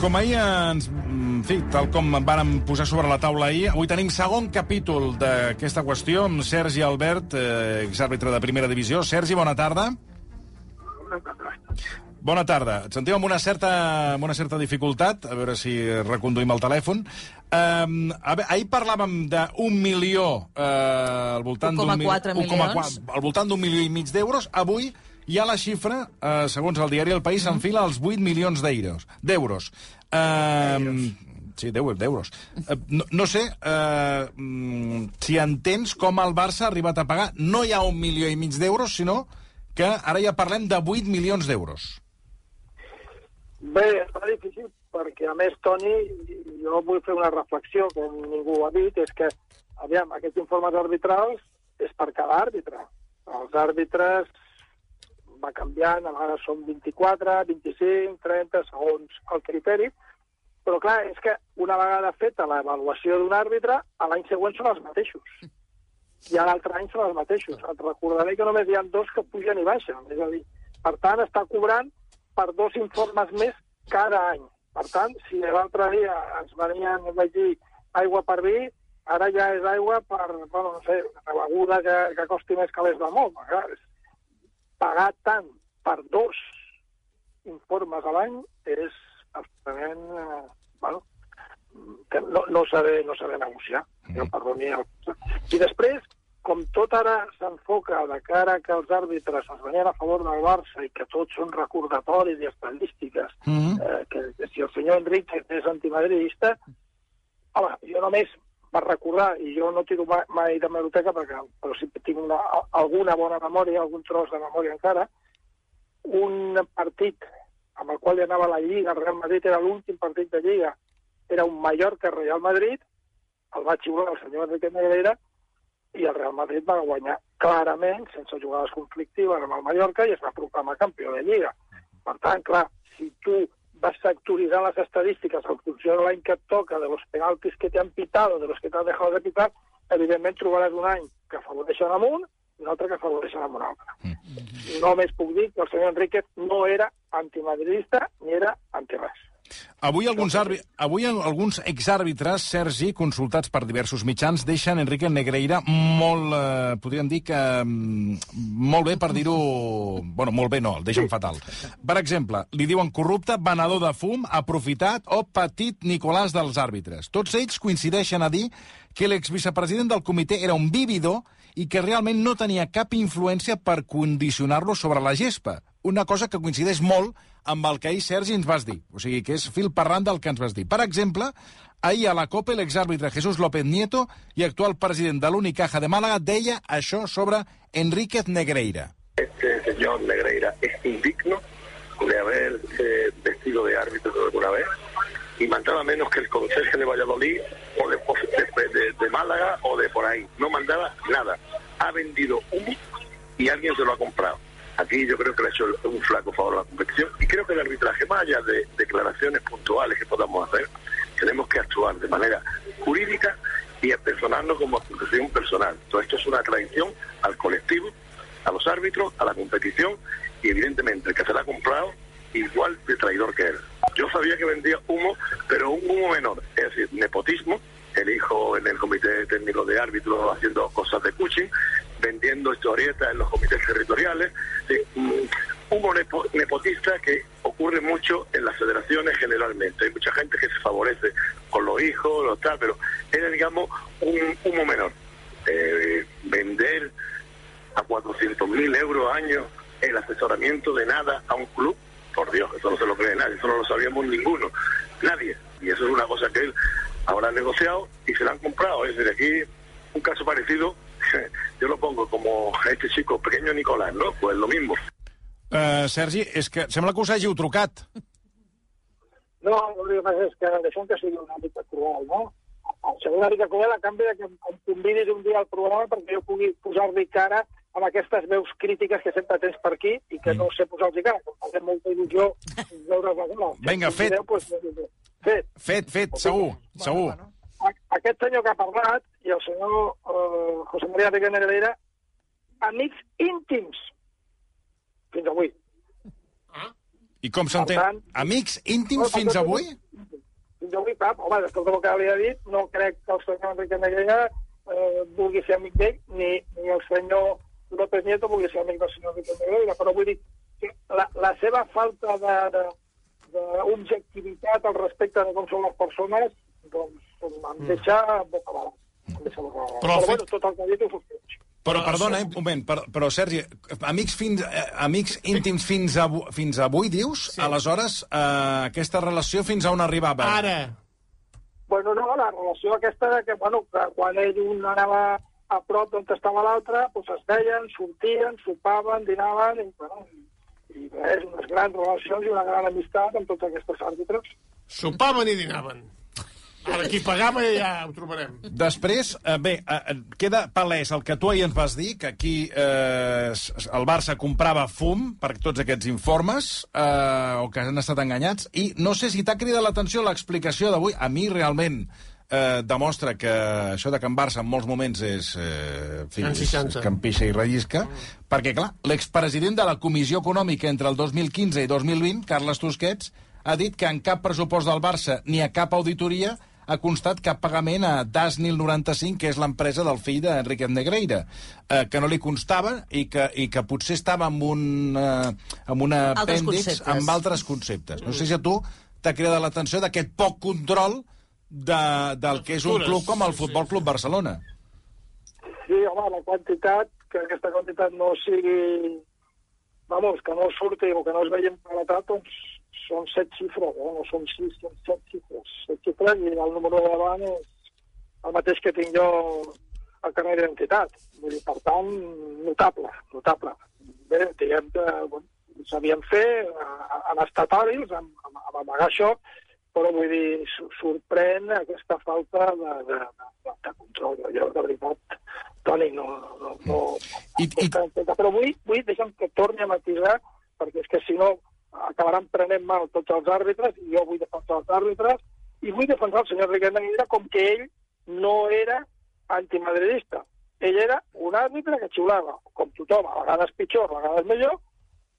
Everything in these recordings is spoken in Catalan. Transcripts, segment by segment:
Com ahir ens... En fi, tal com vàrem posar sobre la taula ahir, avui tenim segon capítol d'aquesta qüestió amb Sergi Albert, eh, exàrbitre de primera divisió. Sergi, bona tarda. Bona tarda. Et sentim amb una certa, amb una certa dificultat, a veure si reconduïm el telèfon. Um, a veure, ahir parlàvem d'un milió eh, al voltant d'un... 1,4 mil- 1,4 milions. al voltant d'un milió i mig d'euros. Avui ja la xifra, eh, segons el diari El País, s'enfila als 8 milions d'euros. D'euros. Eh, sí, d'eu- d'euros. Eh, no, no sé eh, mm, si entens com el Barça ha arribat a pagar no ja un milió i mig d'euros, sinó que ara ja parlem de 8 milions d'euros. Bé, està difícil perquè, a més, Toni, jo vull fer una reflexió que ningú ha dit, és que, aviam, aquests informes arbitrals és per cada àrbitre. Els àrbitres va canviant, a vegades són 24, 25, 30, segons el criteri, però clar, és que una vegada feta l'avaluació d'un àrbitre, a l'any següent són els mateixos. I a l'altre any són els mateixos. Et recordaré que només hi ha dos que pugen i baixen. És a dir, per tant, està cobrant per dos informes més cada any. Per tant, si l'altre dia ens venien, vaig dir, aigua per vi, ara ja és aigua per, bueno, no sé, una beguda que, que costi més que l'és de molt. És- pagar tant per dos informes a l'any és absolutament, eh, bueno, que no, no saber, no saber negociar. Mm. Perdoni. El... I després, com tot ara s'enfoca de cara que els àrbitres es venien a favor del Barça i que tots són recordatoris i estadístiques, Mm -hmm. eh, que, que si el senyor Enric és antimadridista, home, jo només per recordar, i jo no tiro mai, mai de meroteca, perquè, però sí que tinc una, alguna bona memòria, algun tros de memòria encara, un partit amb el qual hi anava la Lliga, el Real Madrid era l'últim partit de Lliga, era un Mallorca-Real Madrid, el va xiular el senyor Enrique Negreira, i el Real Madrid va guanyar clarament, sense jugades conflictives amb el Mallorca, i es va proclamar campió de Lliga. Per tant, clar, si tu vas sectoritzar les estadístiques en funció de l'any que et toca, de los penaltis que te han pitado, de los que t'han dejado de pitar, evidentment trobaràs un any que afavoreixen amb un i un altre que afavoreixen amb un altre. Mm. Només puc dir que el senyor Enriquez no era antimadridista ni era antirres. Avui alguns, àrbi... Avui alguns exàrbitres, Sergi, consultats per diversos mitjans, deixen Enrique Negreira molt, eh, podríem dir que mm, molt bé per dir-ho... Bueno, molt bé no, el deixen fatal. Per exemple, li diuen corrupte, venedor de fum, aprofitat o petit Nicolàs dels àrbitres. Tots ells coincideixen a dir que l'exvicepresident del comitè era un vividor i que realment no tenia cap influència per condicionar-lo sobre la gespa. Una cosa que coincideix molt amb el que ahir, Sergi, ens vas dir. O sigui, que és fil parlant del que ens vas dir. Per exemple, ahir a la COPE l'exàrbitre Jesús López Nieto i actual president de l'Unicaja de Màlaga deia això sobre Enríquez Negreira. Este señor Negreira es indigno de haberse vestido de árbitro alguna vez y mandaba menos que el conserje de Valladolid o de, de, de, de Málaga o de por ahí. No mandaba nada. Ha vendido humo y alguien se lo ha comprado. Aquí yo creo que le ha hecho un flaco favor a la competición y creo que el arbitraje, más de declaraciones puntuales que podamos hacer, tenemos que actuar de manera jurídica y apersonarnos como acusación personal. Todo esto es una traición al colectivo, a los árbitros, a la competición y evidentemente el que se la ha comprado igual de traidor que él. Yo sabía que vendía humo, pero un humo menor, es decir, nepotismo, el hijo en el comité técnico de árbitros haciendo cosas de coaching, vendiendo historietas en los comités territoriales, humo nepo nepotista que ocurre mucho en las federaciones generalmente. Hay mucha gente que se favorece con los hijos, los tal, pero era, digamos, un humo menor. Eh, vender a 400.000 euros año el asesoramiento de nada a un club, por Dios, eso no se lo cree nadie, eso no lo sabíamos ninguno, nadie. Y eso es una cosa que él habrá negociado y se la han comprado. Es decir, aquí un caso parecido, yo lo pongo como a este chico pequeño Nicolás, ¿no? Pues lo mismo. Uh, Sergi, és que sembla que us hàgiu trucat. No, el que passa és que deixem que sigui una mica cruel, no? Serà una mica cruel a canvi de que em, convidis un dia al programa perquè jo pugui posar-li cara amb aquestes veus crítiques que sempre tens per aquí i que no sé posar-los cara, que em fa molta il·lusió veure la cara. Vinga, fet. Pues, fet. Fet, fet, segur, segur. A- Aquest senyor que ha parlat i el senyor eh, José María Enrique Negreira, amics íntims fins avui. I com s'entén? Amics íntims fins avui? jo vull, clar, home, després del que li ha dit, no crec que el senyor Enrique Negreira eh, vulgui ser amic d'ell, ni, ni el senyor López Nieto vulgui ser amic del senyor Enrique Negreira, però vull dir que la, la seva falta de, de, d'objectivitat al respecte de com són les persones, doncs em deixa boca Però Però, bueno, tot el que ha dit ho. Però, Però perdona, eh, un moment, per, però, Sergi, amics, fins, eh, amics íntims fins, a, fins avui, dius? Sí. Aleshores, eh, aquesta relació fins a on arribava? Ara, Bueno, no, la relació aquesta de que, bueno, que quan ell un anava a prop d'on estava l'altre, doncs es veien, sortien, sopaven, dinaven, i, bueno, i res, unes grans relacions i una gran amistat amb tots aquests àrbitres. sopaven i dinaven. Ara, qui pagava ja ho trobarem. Després, eh, bé, eh, queda palès el que tu ahir ens vas dir, que aquí eh, el Barça comprava fum per tots aquests informes, eh, o que han estat enganyats, i no sé si t'ha cridat l'atenció l'explicació d'avui. A mi, realment, eh, demostra que això de en Barça en molts moments és, eh, fi, Can és, campixa i rellisca, perquè, clar, l'expresident de la Comissió Econòmica entre el 2015 i 2020, Carles Tusquets, ha dit que en cap pressupost del Barça ni a cap auditoria ha constat cap pagament a Dasnil 95, que és l'empresa del fill d'Enrique Negreira, eh, que no li constava i que, i que potser estava amb un, eh, amb una Altres apèndix amb altres conceptes. No sé si a tu t'ha cridat l'atenció d'aquest poc control de, del que és un club com el. Futbol Club Barcelona. Sí, home, la quantitat, que aquesta quantitat no sigui... Vamos, que no surti o que no es vegi emparetat, doncs són set xifres, eh? no són sis, són set xifres. Set xifres i el número de davant és el mateix que tinc jo al carnet d'identitat. Vull dir, per tant, notable, notable. Bé, diguem que bueno, sabien fer, han estat hàbils en, en, en amagar això, però vull dir, sorprèn aquesta falta de, de, de, de control. Jo, de veritat, Toni, no... no, no I- i- Però vull, vull deixa'm que torni a matisar, perquè és que si no acabaran prenent mal tots els àrbitres, i jo vull defensar els àrbitres, i vull defensar el senyor Riquet Negrera com que ell no era antimadridista. Ell era un àrbitre que xiulava, com tothom, a vegades pitjor, a vegades millor,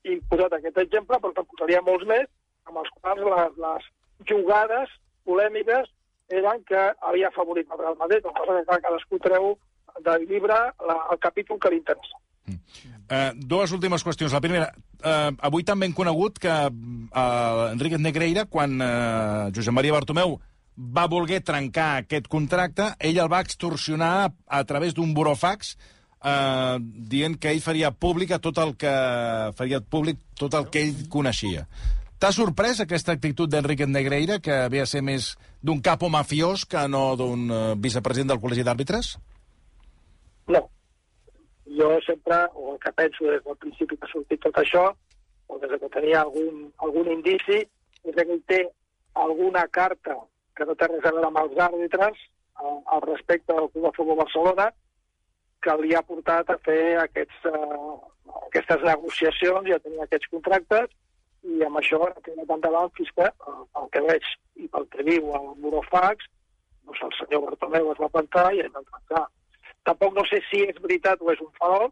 i posat aquest exemple, però te'n posaria molts més, amb els quals les, les jugades polèmiques eren que havia favorit el Real Madrid, cosa que cadascú treu del llibre la, el capítol que li interessa. Eh, dues últimes qüestions. La primera, eh, avui també hem conegut que eh, Enrique Negreira, quan eh, Josep Maria Bartomeu va voler trencar aquest contracte, ell el va extorsionar a, a través d'un burofax eh, dient que ell faria públic tot el que faria públic tot el que ell coneixia. T'ha sorprès aquesta actitud d'Enrique Negreira, que ve a ser més d'un capo mafiós que no d'un eh, vicepresident del Col·legi d'Àrbitres? Jo sempre, o el que penso des del principi que ha sortit tot això, o des que tenia algun, algun indici, és que ell té alguna carta que no té res a veure amb els àrbitres al, al respecte del Club de Futbol Barcelona que li ha portat a fer aquests, uh, aquestes negociacions i a tenir aquests contractes i amb això ha tirat endavant fins que, uh, pel que veig i pel que diu el Burofax, doncs el senyor Bartomeu es va plantar i ell va trencar. Tampoc no sé si és veritat o és un farol,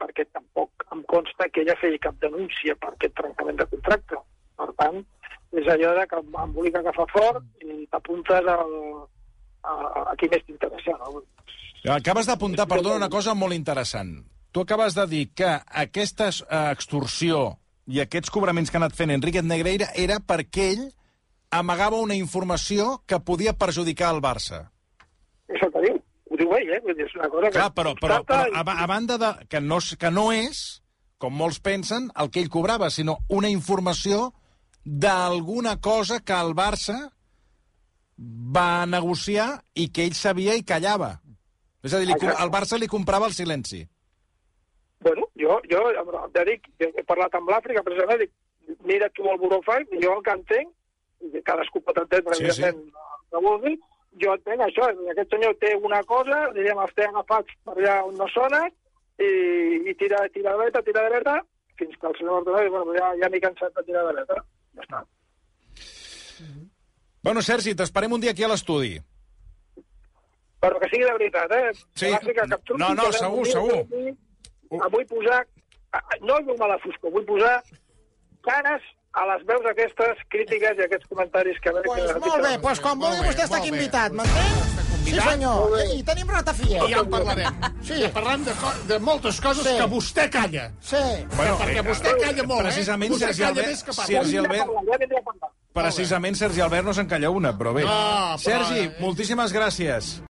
perquè tampoc em consta que ella feia cap denúncia per aquest trencament de contracte. Per tant, és allò de que em embolica que fa fort i t'apuntes a, a qui més t'interessa. No? Acabes d'apuntar, perdona, una cosa molt interessant. Tu acabes de dir que aquesta eh, extorsió i aquests cobraments que ha anat fent Enrique Negreira era perquè ell amagava una informació que podia perjudicar el Barça. És el que diu. Ho diu ell, eh? Vull dir, és una cosa Clar, que... però, però, però a, a banda de... Que no, que no és, com molts pensen, el que ell cobrava, sinó una informació d'alguna cosa que el Barça va negociar i que ell sabia i callava. És a dir, li, el Barça li comprava el silenci. Bueno, jo, jo ja dic, jo he parlat amb l'Àfrica, precisament, dic, mira tu el Burofax, i jo el que entenc, i cadascú pot entendre, Sí, sí, evidentment, que vulgui, jo entenc això, aquest senyor té una cosa, diríem, els té agafats per allà on no sona, i, i tira, tira de dreta, tira de dreta, fins que el senyor Bartomeu diu, bueno, ja, ja m'he cansat de tirar de dreta. Ja està. Bueno, Sergi, t'esperem un dia aquí a l'estudi. Però que sigui de veritat, eh? Sí. Em truqui, No, no, segur, segur. vull posar, no llum a la foscor, vull posar cares a les veus aquestes crítiques i aquests comentaris que... Pues molt bé, pues quan vulgui vostè està aquí invitat, m'entén? Sí, senyor. I, I tenim ratafia. I ja en parlarem. Sí. Ja parlem de, co- de moltes coses Sí. que vostè calla. Sí. Bueno, perquè eh, vostè calla molt, precisament eh? Vostè Sergi calla Albert- més que parla. Sergi Albert-. Precisament Sergi Albert no se'n calla una, però bé. No, però- Sergi, moltíssimes gràcies.